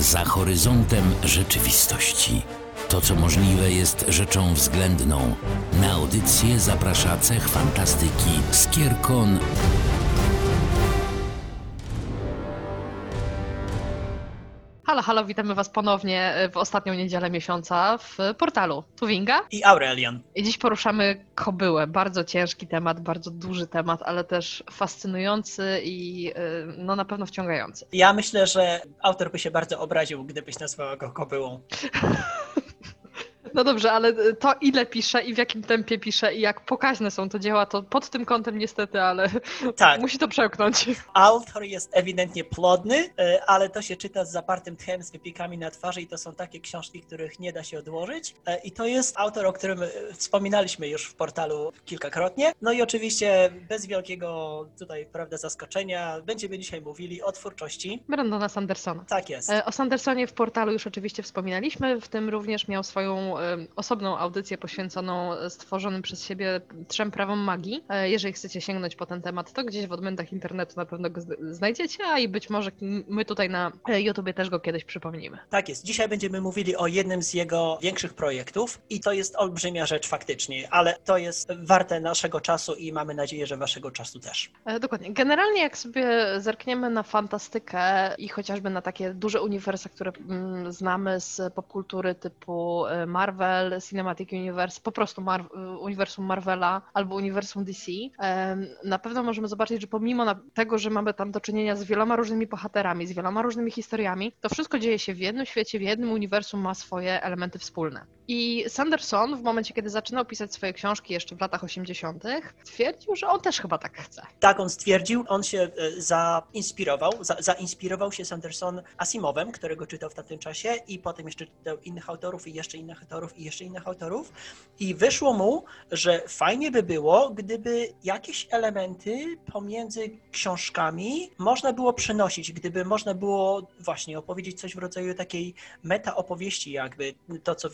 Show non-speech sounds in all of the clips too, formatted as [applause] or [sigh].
za horyzontem rzeczywistości. To, co możliwe, jest rzeczą względną. Na audycję zaprasza cech fantastyki Skierkon Halo, halo, witamy Was ponownie w ostatnią niedzielę miesiąca w portalu Tuwinga. I Aurelian. I dziś poruszamy kobyłę. Bardzo ciężki temat, bardzo duży temat, ale też fascynujący i y, no na pewno wciągający. Ja myślę, że autor by się bardzo obraził, gdybyś nazwała go kobyłą. [laughs] No dobrze, ale to ile pisze i w jakim tempie pisze i jak pokaźne są to dzieła, to pod tym kątem niestety, ale [laughs] Tak. musi to przełknąć. Autor jest ewidentnie plodny, e, ale to się czyta z zapartym tchem, z wypiekami na twarzy i to są takie książki, których nie da się odłożyć. E, I to jest autor, o którym wspominaliśmy już w portalu kilkakrotnie. No i oczywiście bez wielkiego tutaj, prawda, zaskoczenia będziemy dzisiaj mówili o twórczości. Brandona Sandersona. Tak jest. E, O Sandersonie w portalu już oczywiście wspominaliśmy, w tym również miał swoją osobną audycję poświęconą stworzonym przez siebie trzem prawom magii. E, Jeżeli chcecie sięgnąć po ten temat, to gdzieś w odmętach internetu na pewno go znajdziecie, a i być może my tutaj na e, YouTubie też go kiedyś przypomnimy. Tak jest. Dzisiaj będziemy mówili o jednym z jego większych projektów i to jest olbrzymia rzecz faktycznie, ale to jest warte naszego czasu i mamy nadzieję, że waszego czasu też. E, Dokładnie. Generalnie jak sobie zerkniemy na fantastykę i chociażby na takie duże uniwersa, które mm, znamy z popkultury typu e, Marvel, Cinematic Universe, po prostu Mar- uniwersum Marvela albo uniwersum DC, na pewno możemy zobaczyć, że pomimo tego, że mamy tam do czynienia z wieloma różnymi bohaterami, z wieloma różnymi historiami, to wszystko dzieje się w jednym świecie, w jednym uniwersum ma swoje elementy wspólne. I Sanderson w momencie, kiedy zaczynał pisać swoje książki jeszcze w latach 80., twierdził, że on też chyba tak chce. Tak on stwierdził, on się e, zainspirował, za, zainspirował się Sanderson Asimovem, którego czytał w tamtym czasie i potem jeszcze czytał innych autorów i jeszcze innych autorów i jeszcze innych autorów i wyszło mu, że fajnie by było, gdyby jakieś elementy pomiędzy książkami można było przenosić, gdyby można było właśnie opowiedzieć coś w rodzaju takiej meta opowieści jakby, to co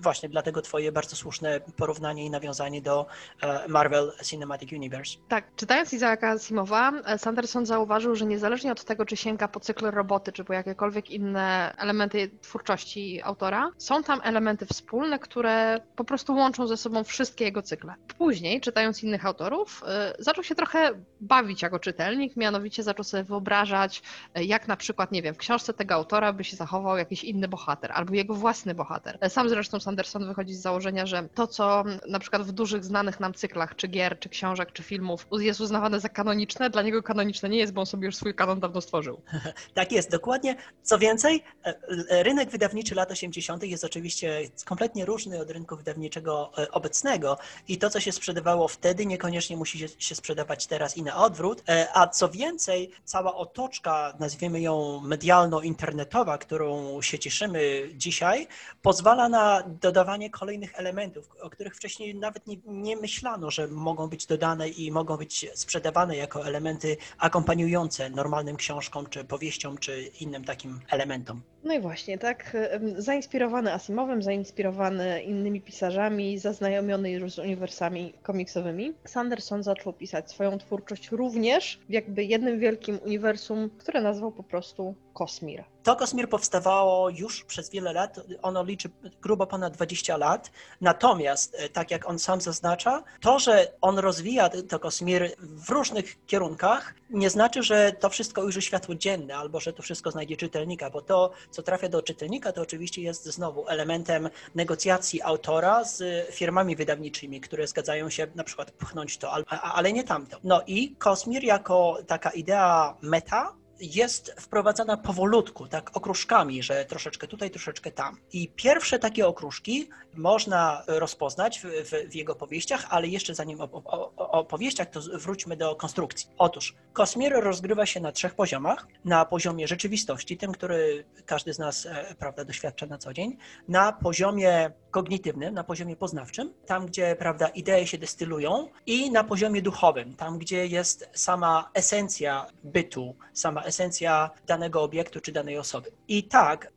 właśnie dlatego twoje bardzo słuszne porównanie i nawiązanie do e, Marvel Cinematic Universe. Tak, czytając Izaaka Asimowa, e, Sanderson zauważył, że niezależnie od tego, czy sięga po cykl roboty, czy po jakiekolwiek inne elementy twórczości autora, są tam elementy wspólne, które po prostu łączą ze sobą wszystkie jego cykle. Później, czytając innych autorów, e, zaczął się trochę bawić jako czytelnik, mianowicie zaczął sobie wyobrażać, e, jak na przykład, nie wiem, w książce tego autora by się zachował jakiś inny bohater, albo jego własny bohater. Sam zresztą Sanderson wychodzi z założenia, że to, co mm, na przykład w dużych, znanych nam cyklach, czy gier, czy książek, czy filmów jest uznawane za kanoniczne, dla niego kanoniczne nie jest, bo on sobie już swój kanon dawno stworzył. [laughs] Tak jest, dokładnie. Co więcej, e, e, rynek wydawniczy lat 80. jest oczywiście kompletnie różny od rynku wydawniczego e, obecnego i to, co się sprzedawało wtedy, niekoniecznie musi się, sprzedawać teraz i na odwrót. E, A co więcej, cała otoczka, nazwijmy ją medialno-internetowa, którą się cieszymy dzisiaj, pozwala na dodawanie kolejnych elementów, o których wcześniej nawet nie, nie myślano, że mogą być dodane i mogą być sprzedawane jako elementy akompaniujące normalnym książkom, czy powieściom, czy innym takim elementom. No i właśnie, tak, zainspirowany Asimowem, zainspirowany innymi pisarzami, zaznajomiony już z uniwersami komiksowymi, Sanderson zaczął pisać swoją twórczość również w jakby jednym wielkim uniwersum, które nazwał po prostu Kosmir. To Kosmir powstawało już przez wiele lat, ono liczy grubo ponad 20 lat, natomiast e, tak jak on sam zaznacza, to, że on rozwija to Kosmir w różnych kierunkach, nie znaczy, że to wszystko ujrzy światło dzienne, albo że to wszystko znajdzie czytelnika, bo to, co trafia do czytelnika, to oczywiście jest znowu elementem negocjacji autora z firmami wydawniczymi, które zgadzają się na przykład pchnąć to, ale nie tamto. No i Kosmir jako taka idea meta, jest wprowadzana powolutku, tak okruszkami, że troszeczkę tutaj, troszeczkę tam. I pierwsze takie okruszki można rozpoznać w, w, jego powieściach, ale jeszcze zanim o, o, o o powieściach, to wróćmy do konstrukcji. Otóż Kosmir rozgrywa się na trzech poziomach. Na poziomie rzeczywistości, tym, który każdy z nas e, prawda, doświadcza na co dzień, na poziomie kognitywnym, na poziomie poznawczym, tam gdzie prawda, idee się destylują i na poziomie duchowym, tam gdzie jest sama esencja bytu, sama esencja danego obiektu czy danej osoby. I tak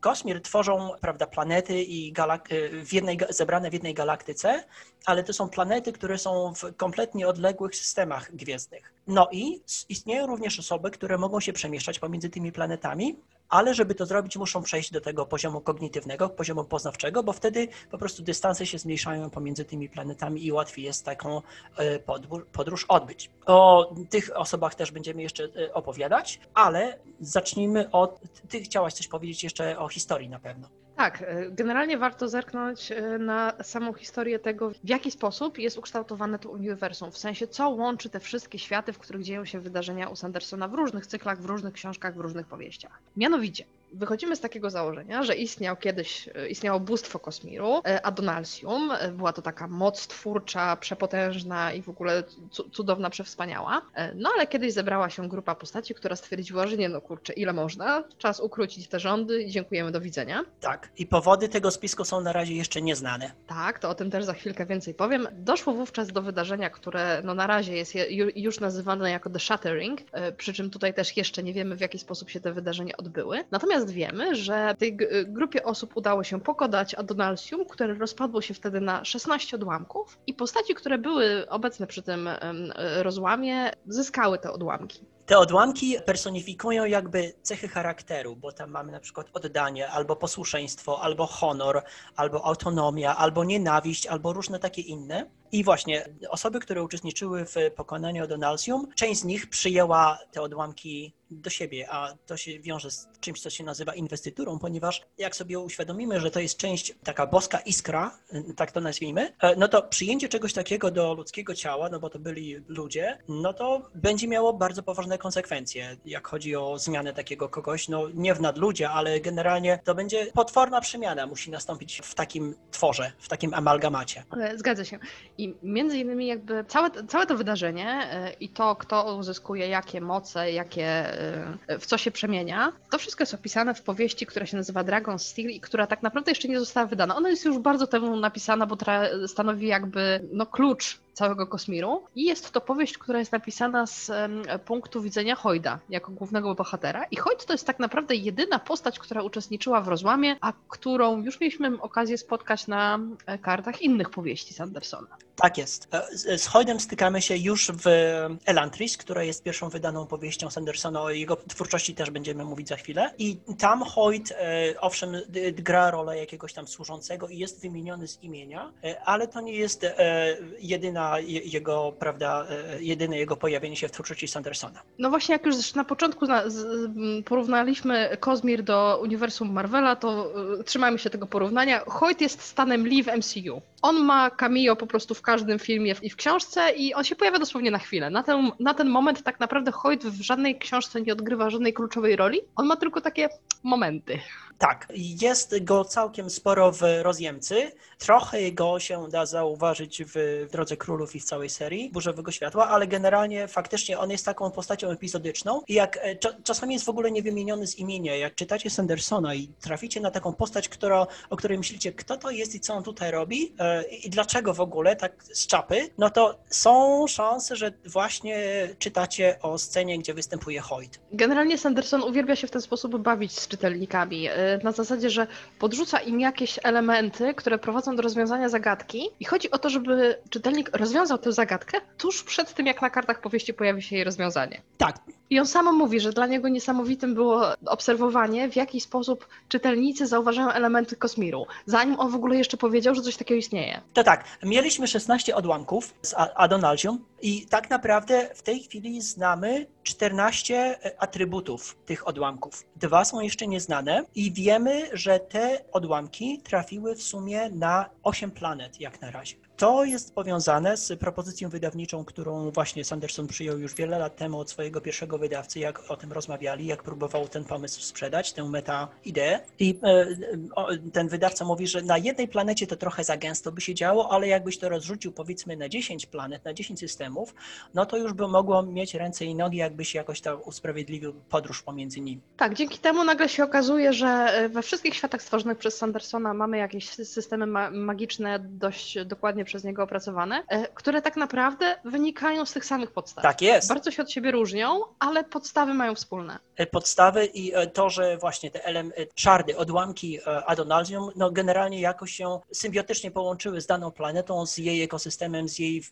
Kosmir tworzą prawda, planety i galak- w jednej, zebrane w jednej galaktyce, ale to są planety, które są w kompletnie odległych systemach gwiezdnych. No i istnieją również osoby, które mogą się przemieszczać pomiędzy tymi planetami, ale żeby to zrobić, muszą przejść do tego poziomu kognitywnego, poziomu poznawczego, bo wtedy po prostu dystanse się zmniejszają pomiędzy tymi planetami i łatwiej jest taką e, podróż odbyć. O tych osobach też będziemy jeszcze e, opowiadać, ale zacznijmy od. Ty chciałaś coś powiedzieć jeszcze o historii na pewno. Tak, e, generalnie warto zerknąć e, na samą historię tego, w jaki sposób jest ukształtowane to uniwersum, w sensie co łączy te wszystkie światy, w których dzieją się wydarzenia u Sandersona w różnych cyklach, w różnych książkach, w różnych powieściach. Mianowicie, wychodzimy z takiego założenia, że istniał kiedyś, e, istniało bóstwo kosmiru, e, Adonalsium, e, była to taka moc twórcza, przepotężna i w ogóle cu- cudowna, przewspaniała, no ale kiedyś zebrała się grupa postaci, która stwierdziła, że nie no kurczę, ile można, czas ukrócić te rządy i dziękujemy, do widzenia. Tak. I powody tego spisku są na razie jeszcze nieznane. Tak, to o tym też za chwilkę więcej powiem. Doszło wówczas do wydarzenia, które no na razie jest je- ju- już nazywane jako The Shattering, przy czym tutaj też jeszcze nie wiemy w jaki sposób się te wydarzenia odbyły. Natomiast wiemy, że tej g- grupie osób udało się pokonać Adonalsium, które rozpadło się wtedy na 16 odłamków i postaci, które były obecne przy tym rozłamie, zyskały te odłamki. Te odłamki personifikują jakby cechy charakteru, bo tam mamy na przykład oddanie, albo posłuszeństwo, albo honor, albo autonomia, albo nienawiść, albo różne takie inne. I właśnie osoby, które uczestniczyły w pokonaniu Donalsium, część z nich przyjęła te odłamki do siebie, a to się wiąże z czymś, co się nazywa inwestyturą, ponieważ jak sobie uświadomimy, że to jest część, taka boska iskra, tak to nazwijmy, e, no to przyjęcie czegoś takiego do ludzkiego ciała, no bo to byli ludzie, no to będzie miało bardzo poważne konsekwencje, jak chodzi o zmianę takiego kogoś, no nie w nadludzie, ale generalnie to będzie potworna przemiana musi nastąpić w takim tworze, w takim amalgamacie. E, Zgadza się. I między innymi jakby całe, całe to wydarzenie e, i to, kto uzyskuje jakie moce, jakie, w co się przemienia, to wszystko jest opisane w powieści, która się nazywa Dragon Steel i która tak naprawdę jeszcze nie została wydana. Ona jest już bardzo temu napisana, bo stanowi jakby no, klucz całego kosmiru. I jest to powieść, która jest napisana z punktu widzenia Hojda jako głównego bohatera. I Hojd to jest tak naprawdę jedyna postać, która uczestniczyła w rozłamie, a którą już mieliśmy okazję spotkać na e, kartach innych powieści Sandersona. Tak jest. E, Z Hoydem stykamy się już w Elantris, która jest pierwszą wydaną powieścią Sandersona. O jego twórczości też będziemy mówić za chwilę. I tam Hoyd, e, owszem, gra rolę jakiegoś tam służącego i jest wymieniony z imienia, ale to nie jest e, jedyna jego, prawda, e, jedyne jego pojawienie się w twórczości Sandersona. No właśnie, jak już na początku porównaliśmy Kozmir do uniwersum Marvela, to y, trzymajmy się tego porównania. Hoyt jest Stanem Lee w MCU. On ma cameo po prostu w każdym filmie i w książce i on się pojawia dosłownie na chwilę. Na ten, na ten moment tak naprawdę Hoyt w żadnej książce nie odgrywa żadnej kluczowej roli. On ma tylko takie momenty. Tak, jest go całkiem sporo w rozjemcy. Trochę go się da zauważyć w Drodze Królów i w całej serii Burzowego Światła, ale generalnie faktycznie on jest taką postacią epizodyczną i jak e, cza- czasami jest w ogóle niewymieniony z imienia. Jak czytacie Sandersona i traficie na taką postać, która, o której myślicie, kto to jest i co on tutaj robi e, i dlaczego w ogóle tak z czapy, no to są szanse, że właśnie czytacie o scenie, gdzie występuje Hoyt. Generalnie Sanderson uwielbia się w ten sposób bawić z czytelnikami. y, Na zasadzie, że podrzuca im jakieś elementy, które prowadzą do rozwiązania zagadki. I chodzi o to, żeby czytelnik rozwiązał tę zagadkę tuż przed tym, jak na kartach powieści pojawi się jej rozwiązanie. Tak, I on sam mówi, że dla niego niesamowitym było obserwowanie, w jaki sposób czytelnicy zauważają elementy kosmiru, zanim on w ogóle jeszcze powiedział, że coś takiego istnieje. To tak, mieliśmy 16 odłamków z Adonalsium i tak naprawdę w tej chwili znamy 14 atrybutów tych odłamków. Dwa są jeszcze nieznane i wiemy, że te odłamki trafiły w sumie na 8 planet jak na razie. To jest powiązane z propozycją wydawniczą, którą właśnie Sanderson przyjął już wiele lat temu od swojego pierwszego wydawcy, jak o tym rozmawiali, jak próbował ten pomysł sprzedać, tę meta-ideę. I e, ten wydawca mówi, że na jednej planecie to trochę za gęsto by się działo, ale jakbyś to rozrzucił powiedzmy na 10 planet, na 10 systemów, no to już by mogło mieć ręce i nogi, jakbyś jakoś tam usprawiedliwił podróż pomiędzy nimi. Tak, dzięki temu nagle się okazuje, że e, we wszystkich światach stworzonych przez Sandersona mamy jakieś sy- systemy ma magiczne dość dokładnie przez niego opracowane, które tak naprawdę wynikają z tych samych podstaw. Tak jest. Bardzo się od siebie różnią, ale podstawy mają wspólne. E, podstawy i e, to, że właśnie te elem, szardy, odłamki e, Adonaldium, no generalnie jakoś się symbiotycznie połączyły z daną planetą, z jej ekosystemem, z jej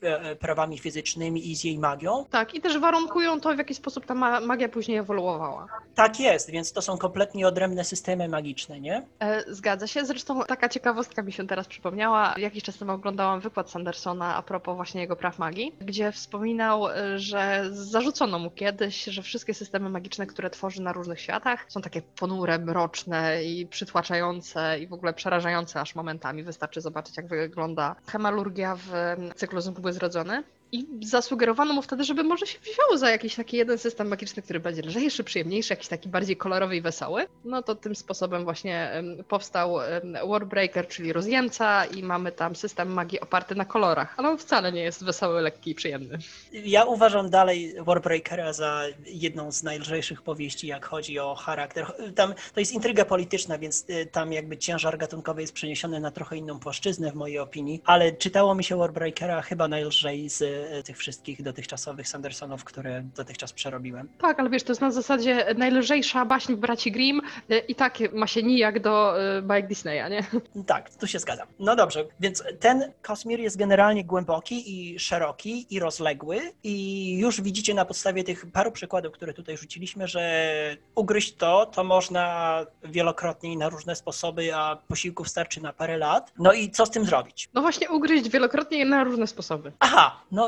prawami fizycznymi i z jej magią. Tak, i też warunkują to, w jaki sposób ta ma- magia później ewoluowała. Tak jest, więc to są kompletnie odrębne systemy magiczne, nie? Zgadza się. Zresztą taka ciekawostka mi się teraz przypomniała. Jakiś czas temu oglądałam wykład Sandersona a propos właśnie jego praw magii, gdzie wspominał, e, że zarzucono mu kiedyś, że wszystkie systemy magiczne, które tworzy na różnych światach, są takie ponure, mroczne i przytłaczające i w ogóle przerażające aż momentami. Wystarczy zobaczyć, jak wygląda hemalurgia w em, cyklu Zmgły Zrodzony. I zasugerowano mu wtedy, żeby może się wziął za jakiś taki jeden system magiczny, który będzie lżejszy, przyjemniejszy, jakiś taki bardziej kolorowy i wesoły. No to tym sposobem właśnie powstał Warbreaker, czyli rozjemca i mamy tam system magii oparty na kolorach, ale on wcale nie jest wesoły, lekki i przyjemny. Ja uważam dalej Warbreakera za jedną z najlżejszych powieści, jak chodzi o charakter. Tam to jest intryga polityczna, więc y, tam jakby ciężar gatunkowy jest przeniesiony na trochę inną płaszczyznę w mojej opinii, ale czytało mi się Warbreakera chyba najlżej z tych wszystkich dotychczasowych Sandersonów, które dotychczas przerobiłem. Tak, ale wiesz, to jest na zasadzie najlżejsza baśń braci Grimm y, i tak ma się nijak do y, bajek Disneya, nie? Tak, tu się zgadzam. No dobrze, więc ten kosmir jest generalnie głęboki i szeroki i rozległy i już widzicie na podstawie tych paru przykładów, które tutaj rzuciliśmy, że ugryźć to, to można wielokrotnie i na różne sposoby, a posiłków starczy na parę lat. No i co z tym zrobić? No właśnie ugryźć wielokrotnie i na różne sposoby. Aha, no,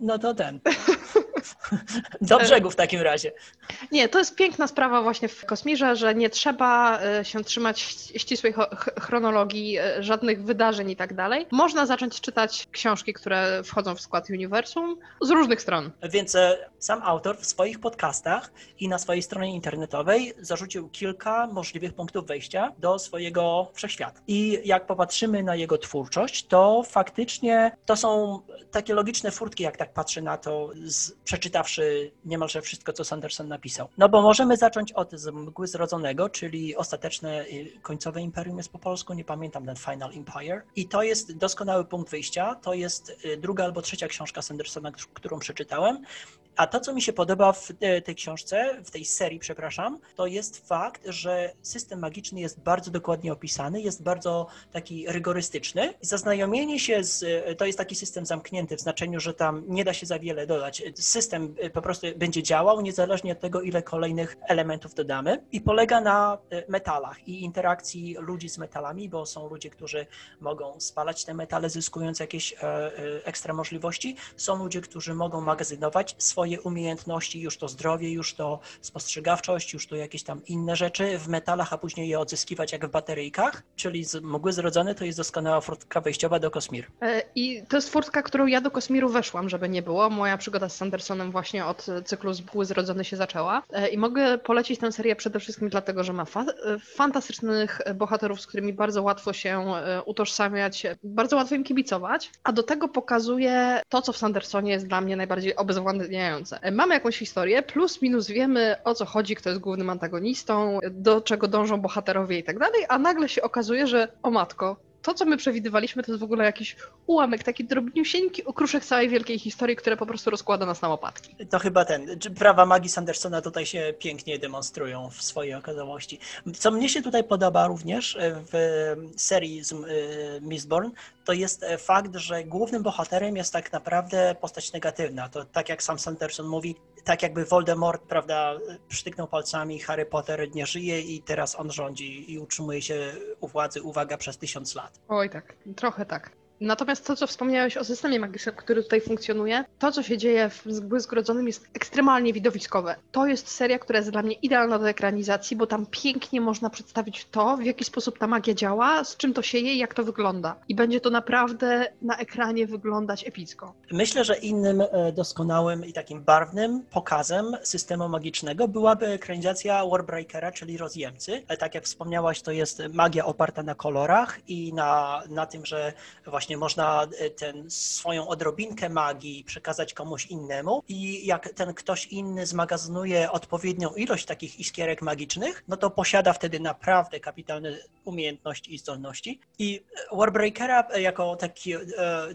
no to ten. [laughs] [laughs] Do brzegu w takim razie. Nie, to jest piękna sprawa właśnie w kosmirze, że nie trzeba e, się trzymać ści- ścisłej chronologii e, żadnych wydarzeń i tak dalej. Można zacząć czytać książki, które wchodzą w skład uniwersum z różnych stron. Więc e, sam autor w swoich podcastach i na swojej stronie internetowej zarzucił kilka możliwych punktów wejścia do swojego wszechświata. I jak popatrzymy na jego twórczość, to faktycznie to są takie logiczne furtki, jak tak patrzę na to, z, przeczytawszy niemalże wszystko, co Sanderson napisał. No bo możemy zacząć od Mgły Zrodzonego, czyli ostateczne y, końcowe imperium jest po polsku, nie pamiętam ten Final Empire. I to jest doskonały punkt wyjścia. To jest y, druga albo trzecia książka Sandersona, którą przeczytałem. A to, co mi się podoba w e, tej książce, w tej serii, przepraszam, to jest fakt, że system magiczny jest bardzo dokładnie opisany, jest bardzo taki rygorystyczny. Zaznajomienie się z. e, To jest taki system zamknięty w znaczeniu, że tam nie da się za wiele dodać. System e, po prostu będzie działał, niezależnie od tego, ile kolejnych elementów dodamy. I polega na metalach i interakcji ludzi z metalami, bo są ludzie, którzy mogą spalać te metale, zyskując jakieś ekstra możliwości. Są ludzie, którzy mogą magazynować swoje umiejętności, już to zdrowie, już to spostrzegawczość, już to jakieś tam inne rzeczy w metalach, a później je odzyskiwać jak w bateryjkach. Czyli z mgły zrodzone to jest doskonała furtka wejściowa do Kosmir. E, I to jest furtka, którą ja do Kosmiru weszłam, żeby nie było. Moja przygoda z Sandersonem właśnie od cyklu Zbół Zrodzony się zaczęła. E, I mogę polecić tę serię przede wszystkim dlatego, że ma fa- e, fantastycznych bohaterów, z którymi bardzo łatwo się utożsamiać, bardzo łatwo im kibicować, a do tego pokazuje to, co w Sandersonie jest dla mnie najbardziej obezwładniające. E, Mamy jakąś historię, plus minus wiemy o co chodzi, kto jest głównym antagonistą, do czego dążą bohaterowie i tak dalej, a nagle się okazuje, że o matko, to, co my przewidywaliśmy, to jest w ogóle jakiś ułamek, taki drobniusieńki okruszek całej wielkiej historii, które po prostu rozkłada nas na łopatki. To chyba ten. Prawa magii Sandersona tutaj się pięknie demonstrują w swojej okazałości. Co mnie się tutaj podoba również e, w serii z e, Mistborn, to jest e, fakt, że głównym bohaterem jest tak naprawdę postać negatywna. To tak jak sam Sanderson mówi, tak jakby Voldemort, prawda, przytyknął palcami, Harry Potter nie żyje i teraz on rządzi i utrzymuje się u władzy, uwaga, przez tysiąc lat. Oj tak, trochę tak. Natomiast to, co wspomniałeś o systemie magicznym, który tutaj funkcjonuje, to, co się dzieje w Błysk jest ekstremalnie widowiskowe. To jest seria, która jest dla mnie idealna do ekranizacji, bo tam pięknie można przedstawić to, w jaki sposób ta magia działa, z czym to się je i jak to wygląda. I będzie to naprawdę na ekranie wyglądać epicko. Myślę, że innym e, doskonałym i takim barwnym pokazem systemu magicznego byłaby ekranizacja Warbreakera, czyli rozjemcy. E, Tak jak wspomniałaś, to jest magia oparta na kolorach i na, na tym, że właśnie właśnie można e, ten swoją odrobinkę magii przekazać komuś innemu i jak ten ktoś inny zmagazynuje odpowiednią ilość takich iskierek magicznych, no to posiada wtedy naprawdę kapitalne umiejętności i zdolności. I Warbreakera jako taki, e,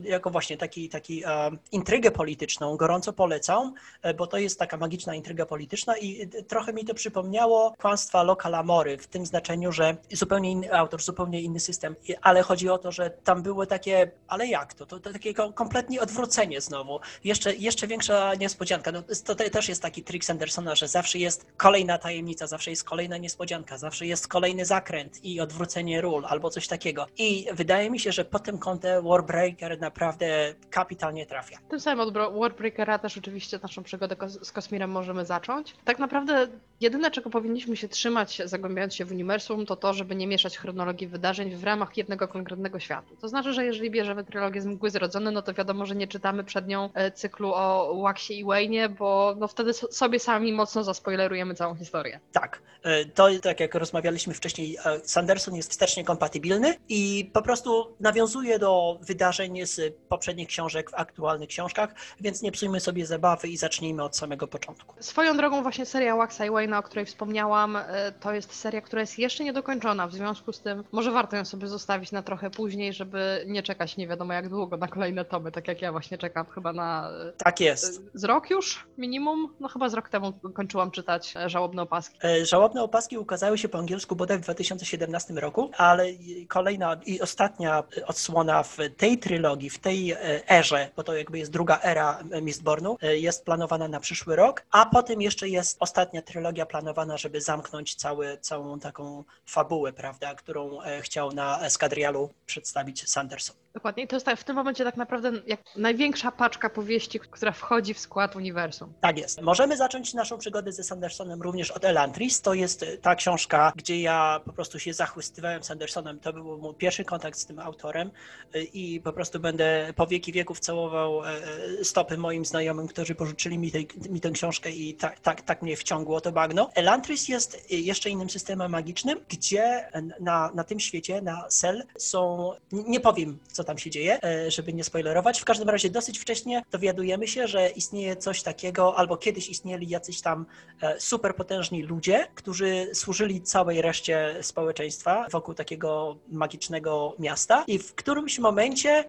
jako właśnie taki, taki e, intrygę polityczną gorąco polecam, e, bo to jest taka magiczna intryga polityczna i e, trochę mi to przypomniało kłamstwa Loka Lamory w tym znaczeniu, że zupełnie inny autor, zupełnie inny system, ale chodzi o to, że tam były takie, ale jak to? To, to takie ko- kompletnie odwrócenie znowu. Jeszcze, jeszcze większa niespodzianka. No, to te- też jest taki trik Sandersona, że zawsze jest kolejna tajemnica, zawsze jest kolejna niespodzianka, zawsze jest kolejny zakręt i odwrócenie ról albo coś takiego. I wydaje mi się, że pod tym kątem Warbreaker naprawdę kapitalnie trafia. Tym samym od Warbreakera też oczywiście naszą przygodę z Kosmirem możemy zacząć. Tak naprawdę jedyne, czego powinniśmy się trzymać, zagłębiając się w uniwersum, to to, żeby nie mieszać chronologii wydarzeń w ramach jednego konkretnego świata. To znaczy, że jeżeli bierzemy trylogię z Mgły Zrodzone, no to wiadomo, że nie czytamy przed nią e, cyklu o Waxie i Wayne, bo no wtedy so- sobie sami mocno zaspoilerujemy całą historię. Tak, e, to tak jak rozmawialiśmy wcześniej, e, Sanderson jest wstecznie kompatybilny i po prostu nawiązuje do wydarzeń z poprzednich książek w aktualnych książkach, więc nie psujmy sobie zabawy i zacznijmy od samego początku. Swoją drogą właśnie seria Waxa i Wayne'a, o której wspomniałam, to jest seria, która jest jeszcze niedokończona, w związku z tym może warto ją sobie zostawić na trochę później, żeby nie czekać nie wiadomo jak długo na kolejne tomy, tak jak ja właśnie czekam chyba na e, Tak jest. z rok już minimum, no chyba z rok temu kończyłam czytać e, Żałobne opaski. E, Żałobne opaski ukazały się po angielsku bodaj w 2017 roku, ale kolejna i ostatnia odsłona w tej trylogii, w tej e, erze, bo to jakby jest druga era Mistbornu, e, jest planowana na przyszły rok, a potem jeszcze jest ostatnia trylogia planowana, żeby zamknąć cały, całą taką fabułę, prawda, którą e, chciał na Eskadrialu przedstawić Sanderson. Dokładnie, to jest tak, w tym momencie tak naprawdę jak największa paczka powieści, która wchodzi w skład uniwersum. Tak jest. Możemy zacząć naszą przygodę ze Sandersonem również od Elantris. To jest e, ta książka, gdzie ja po prostu się zachłystywałem Sandersonem. To był mój pierwszy kontakt z tym autorem e, i po prostu będę po wieki wieków całował e, e, stopy moim znajomym, którzy pożyczyli mi, tej, mi tę książkę i tak, tak, tak mnie wciągło to bagno. Elantris jest e, jeszcze innym systemem magicznym, gdzie na, na tym świecie, na Sel są, nie powiem co tam się dzieje, e, żeby nie spoilerować. W każdym razie dosyć wcześnie dowiadujemy się, że istnieje coś takiego, albo kiedyś istnieli jacyś tam e, superpotężni ludzie, którzy służyli całej reszcie społeczeństwa wokół takiego magicznego miasta i w którymś momencie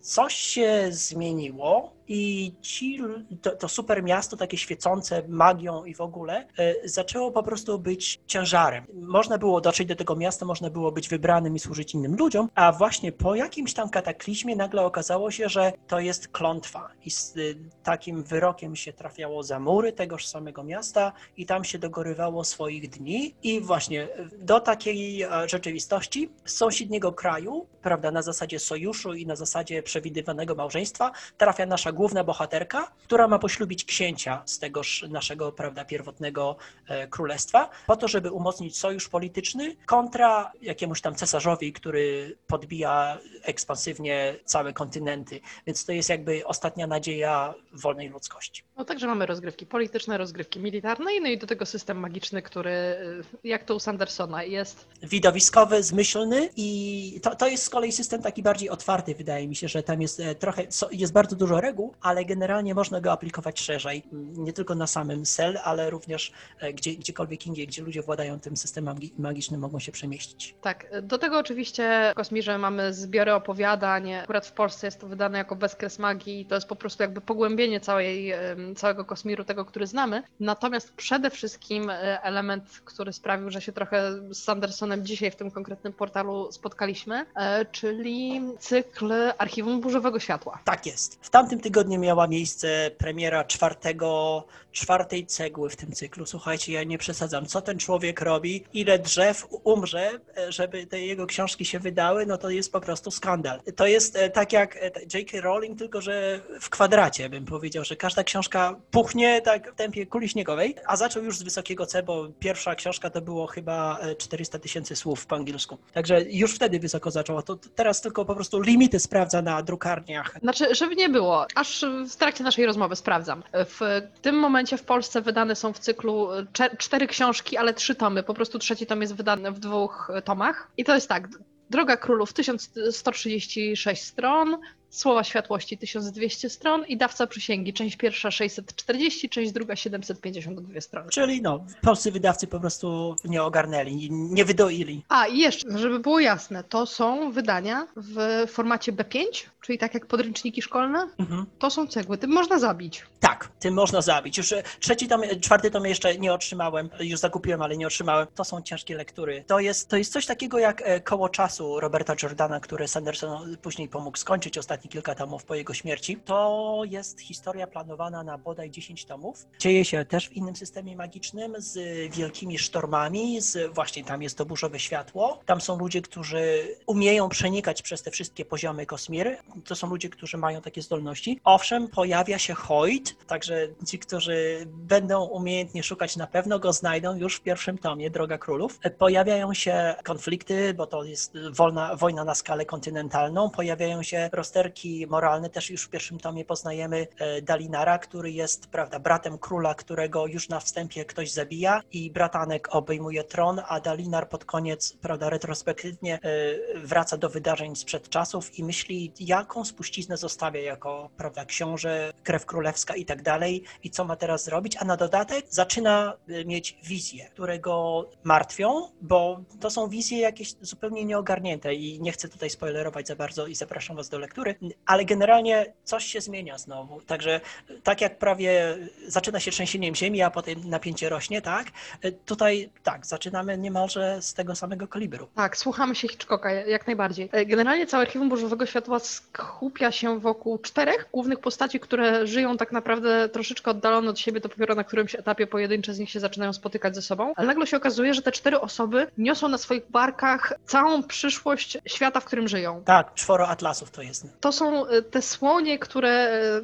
coś się zmieniło i ci, to, to super miasto, takie świecące magią i w ogóle, e, zaczęło po prostu być ciężarem. Można było dotrzeć do tego miasta, można było być wybranym i służyć innym ludziom, a właśnie po jakimś tam kataklizmie nagle okazało się, że to jest klątwa i z y, takim wyrokiem się trafiało za mury tegoż samego miasta i tam się dogorywało swoich dni i właśnie y, do takiej e, rzeczywistości z sąsiedniego kraju, prawda, na zasadzie sojuszu i na zasadzie przewidywanego małżeństwa trafia nasza główna bohaterka, która ma poślubić księcia z tegoż naszego, prawda, pierwotnego e, królestwa, po to, żeby umocnić sojusz polityczny kontra jakiemuś tam cesarzowi, który podbija ekspansywnie całe kontynenty. Więc to jest jakby ostatnia nadzieja wolnej ludzkości. No także mamy rozgrywki polityczne, rozgrywki militarne i no i do tego system magiczny, który y, jak to u Sandersona jest Widowiskowy, zmyślny i to, to jest z kolei system taki bardziej otwarty, wydaje mi się, że tam jest e, trochę, jest bardzo dużo reguł, ale generalnie można go aplikować szerzej, nie tylko na samym Cell, ale również e, gdzie, gdziekolwiek indziej, gdzie ludzie władają tym systemem magi- magicznym, mogą się przemieścić. Tak, do tego oczywiście w Kosmirze mamy zbiory opowiadań. Akurat w Polsce jest to wydane jako Bezkres Magii i to jest po prostu jakby pogłębienie całej, całego Kosmiru, tego, który znamy. Natomiast przede wszystkim e, element, który sprawił, że się trochę z Sandersonem dzisiaj w tym konkretnym portalu spotkaliśmy, e, czyli cykl Archiwum Burzowego Światła. Tak jest. W tamtym tygodniu miała miejsce premiera czwartego, czwartej cegły w tym cyklu. Słuchajcie, ja nie przesadzam. Co ten człowiek robi? Ile drzew umrze, e, żeby te jego książki się wydały? No to jest po prostu skandal. To jest e, tak jak e, J.K. Rowling, tylko że w kwadracie bym powiedział, że każda książka puchnie tak w tempie kuli śniegowej, a zaczął już z wysokiego C, bo pierwsza książka to było chyba e, 400 tysięcy słów po angielsku. Także już wtedy wysoko zaczął, a to teraz tylko po prostu limity sprawdza na drukarniach Znaczy, żeby nie było, aż w trakcie naszej rozmowy sprawdzam. W tym momencie w Polsce wydane są w cyklu cze- cztery książki, ale trzy tomy. Po prostu trzeci tom jest wydany w dwóch tomach. I to jest tak. Droga Królów 1136 stron, Słowa Światłości 1200 stron i Dawca Przysięgi, część pierwsza 640, część druga 752 strony. Czyli no, polscy wydawcy po prostu nie ogarnęli, nie wydoili. A i jeszcze, żeby było jasne, to są wydania w formacie B5, czyli tak jak podręczniki szkolne. Mhm. To są cegły, tym można zabić. Tak, tym można zabić. Już e, trzeci tom, e, czwarty tom jeszcze nie otrzymałem, już zakupiłem, ale nie otrzymałem. To są ciężkie lektury. To jest, to jest coś takiego jak e, koło czasu Roberta Jordana, który Sanderson później pomógł skończyć ostatnie kilka tomów po jego śmierci. To jest historia planowana na bodaj 10 tomów. Dzieje się też w innym systemie magicznym z wielkimi sztormami, z właśnie tam jest to burzowe światło. Tam są ludzie, którzy umieją przenikać przez te wszystkie poziomy kosmiry. To są ludzie, którzy mają takie zdolności. Owszem, pojawia się Hoyt, także ci, którzy będą umiejętnie szukać, na pewno go znajdą już w pierwszym tomie Droga Królów. Pojawiają się konflikty, bo to jest wolna, wojna na skalę kontynentalną. Pojawiają się rozterki moralne. Też już w pierwszym tomie poznajemy e, Dalinara, który jest, prawda, bratem króla, którego już na wstępie ktoś zabija i bratanek obejmuje tron, a Dalinar pod koniec, prawda, retrospektywnie e, wraca do wydarzeń sprzed czasów i myśli, jaką spuściznę zostawia jako, prawda, książę, krew królewska i tak dalej i co ma teraz zrobić, a na dodatek zaczyna e, mieć wizje, które go martwią, bo to są wizje jakieś zupełnie nieogarnięte i nie chcę tutaj spoilerować za bardzo i zapraszam was do lektury, ale generalnie coś się zmienia znowu, także tak jak prawie zaczyna się trzęsieniem ziemi, a potem napięcie rośnie, tak, e, tutaj tak, zaczynamy niemalże z tego samego kalibru. Tak, słuchamy się Hitchcocka, jak najbardziej. E, Generalnie całe archiwum Burzowego Światła skupia się wokół czterech głównych postaci, które żyją tak naprawdę troszeczkę oddalone od siebie, dopiero na którymś etapie pojedyncze z nich się zaczynają spotykać ze sobą, ale nagle się okazuje, że te cztery osoby niosą na swoich barkach całą przyszłość świata, w którym żyją. Tak, czworo atlasów to jest. To są e, te słonie, które e,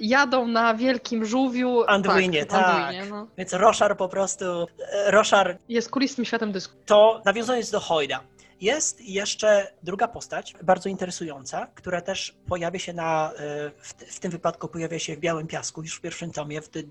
jadą na wielkim żółwiu. Anduinie, tak. tak. Anduinie, no. Więc Roszar po prostu, e, Roszar Jest kulistym światem dysku. to nawiązując do Hoyda. Jest jeszcze druga postać, bardzo interesująca, która też pojawia się na, e, w, w tym wypadku pojawia się w Białym Piasku, już w pierwszym tomie, w d-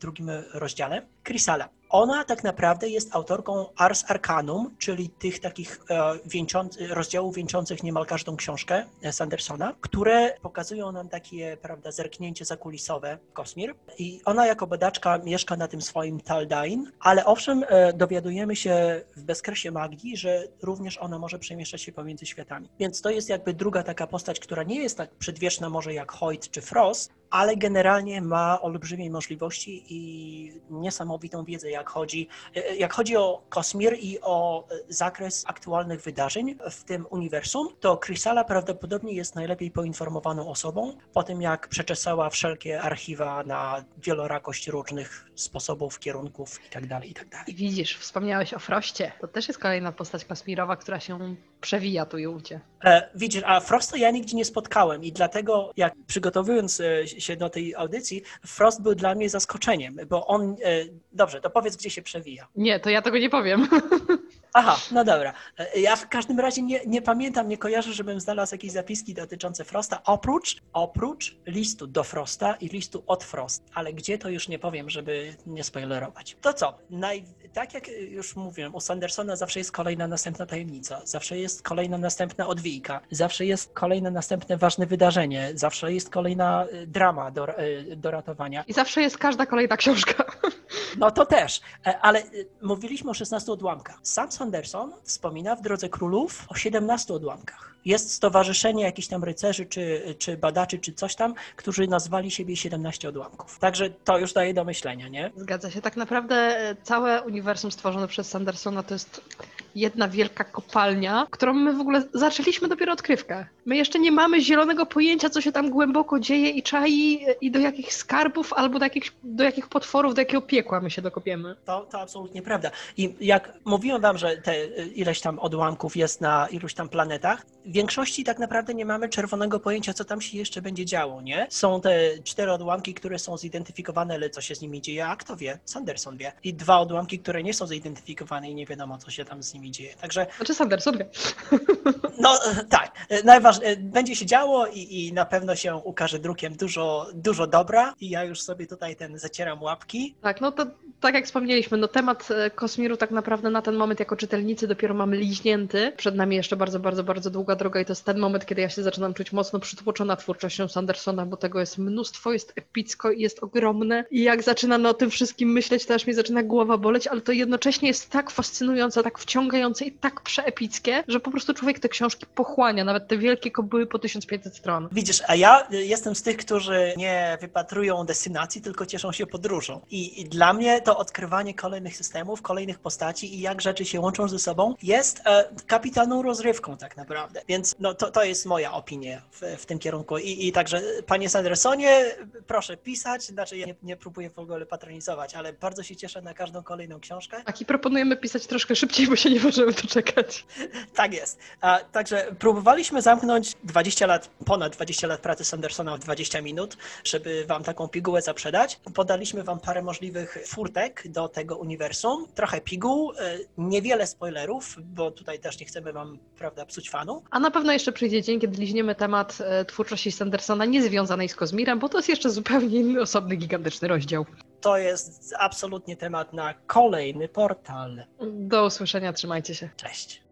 drugim rozdziale, Chrysala. Ona tak naprawdę jest autorką Ars Arcanum, czyli tych takich e, rozdziałów wieńczących niemal każdą książkę e, Sandersona, które pokazują nam takie, prawda, zerknięcie zakulisowe Kosmir. I ona jako badaczka mieszka na tym swoim Taldain, ale owszem, e, dowiadujemy się w bezkresie magii, że również ona może przemieszczać się pomiędzy światami. Więc to jest jakby druga taka postać, która nie jest tak przedwieczna może jak Hoyt czy Frost, ale generalnie ma olbrzymie możliwości i niesamowitą wiedzę, jak chodzi, jak chodzi o Kosmir i o zakres aktualnych wydarzeń w tym uniwersum, to Chrysala prawdopodobnie jest najlepiej poinformowaną osobą po tym, jak przeczesała wszelkie archiwa na wielorakość różnych sposobów, kierunków itd. itd. I widzisz, wspomniałeś o Froście. To też jest kolejna postać kosmirowa, która się przewija tu i ówdzie. E, widzisz, a Frosta ja nigdzie nie spotkałem i dlatego jak przygotowując e, się do tej audycji, Frost był dla mnie zaskoczeniem, bo on, e, dobrze, to powiedz, gdzie się przewija. Nie, to ja tego nie powiem. [laughs] Aha, no dobra. Ja w każdym razie nie, nie pamiętam, nie kojarzę, żebym znalazł jakieś zapiski dotyczące Frosta, oprócz, oprócz listu do Frosta i listu od Frost, ale gdzie to już nie powiem, żeby nie spoilerować. To co? Naj, tak jak już mówiłem, u Sandersona zawsze jest kolejna następna tajemnica, zawsze jest kolejna następna odwijka, zawsze jest kolejne następne ważne wydarzenie, zawsze jest kolejna e, drama do, e, do ratowania. I zawsze jest każda kolejna książka. [laughs] No to też, E, ale e, mówiliśmy o 16 odłamkach. Sam Sanderson wspomina w Drodze Królów o 17 odłamkach. Jest stowarzyszenie jakichś tam rycerzy, czy, czy badaczy, czy coś tam, którzy nazwali siebie 17 odłamków. Także to już daje do myślenia, nie? Zgadza się. Tak naprawdę e, całe uniwersum stworzone przez Sandersona to jest jedna wielka kopalnia, którą my w ogóle zaczęliśmy dopiero odkrywkę. My jeszcze nie mamy zielonego pojęcia, co się tam głęboko dzieje i czai e, i do jakich skarbów albo do jakich, do jakich potworów, do jakiego piekła my się dokopiemy. To, to absolutnie prawda. I jak mówiłem wam, że te ileś tam odłamków jest na iluś tam planetach, w większości tak naprawdę nie mamy czerwonego pojęcia, co tam się jeszcze będzie działo, nie? Są te cztery odłamki, które są zidentyfikowane, ale co się z nimi dzieje, a kto wie? Sanderson wie. I dwa odłamki, które nie są zidentyfikowane i nie wiadomo, co się tam z nimi dzieje. Także Znaczy Sanderson wie. no tak, najważniejsze, będzie się działo i, i na pewno się ukaże drukiem dużo, dużo dobra i ja już sobie tutaj ten zacieram łapki. Tak, no to tak jak wspomnieliśmy, no temat e, Kosmiru tak naprawdę na ten moment jako czytelnicy dopiero mamy liźnięty. Przed nami jeszcze bardzo, bardzo, bardzo długa droga i to jest ten moment, kiedy ja się zaczynam czuć mocno przytłoczona twórczością Sandersona, bo tego jest mnóstwo, jest epicko i jest ogromne i jak zaczynam o tym wszystkim myśleć, to aż mi zaczyna głowa boleć, ale to jednocześnie jest tak fascynujące, tak wciągające i tak przeepickie, że po prostu człowiek te książki pochłania, nawet te wielkie kobyły po 1500 stron. Widzisz, a ja jestem z tych, którzy nie wypatrują destynacji, tylko cieszą się podróżą. I, I dla mnie to odkrywanie kolejnych systemów, kolejnych postaci i jak rzeczy się łączą ze sobą jest e, kapitalną rozrywką tak naprawdę. Więc no, to, to jest moja opinia w, w tym kierunku. I, I także, panie Sandersonie, proszę pisać, znaczy ja nie, nie próbuję w ogóle patronizować, ale bardzo się cieszę na każdą kolejną książkę. Tak, i proponujemy pisać troszkę szybciej, bo się nie możemy doczekać. [laughs] Tak jest. A, także próbowaliśmy zamknąć 20 lat, ponad 20 lat pracy Sandersona w 20 minut, żeby wam taką pigułę zaprzedać. Podaliśmy wam parę możliwych furtek do tego uniwersum, trochę piguł, e, niewiele spoilerów, bo tutaj też nie chcemy wam, prawda, psuć fanu. A na pewno jeszcze przyjdzie dzień, kiedy liźniemy temat e, twórczości Sandersona niezwiązanej z Kozmirem, bo to jest jeszcze zupełnie inny, osobny, gigantyczny rozdział. To jest absolutnie temat na kolejny portal. Do usłyszenia, trzymajcie się. Cześć.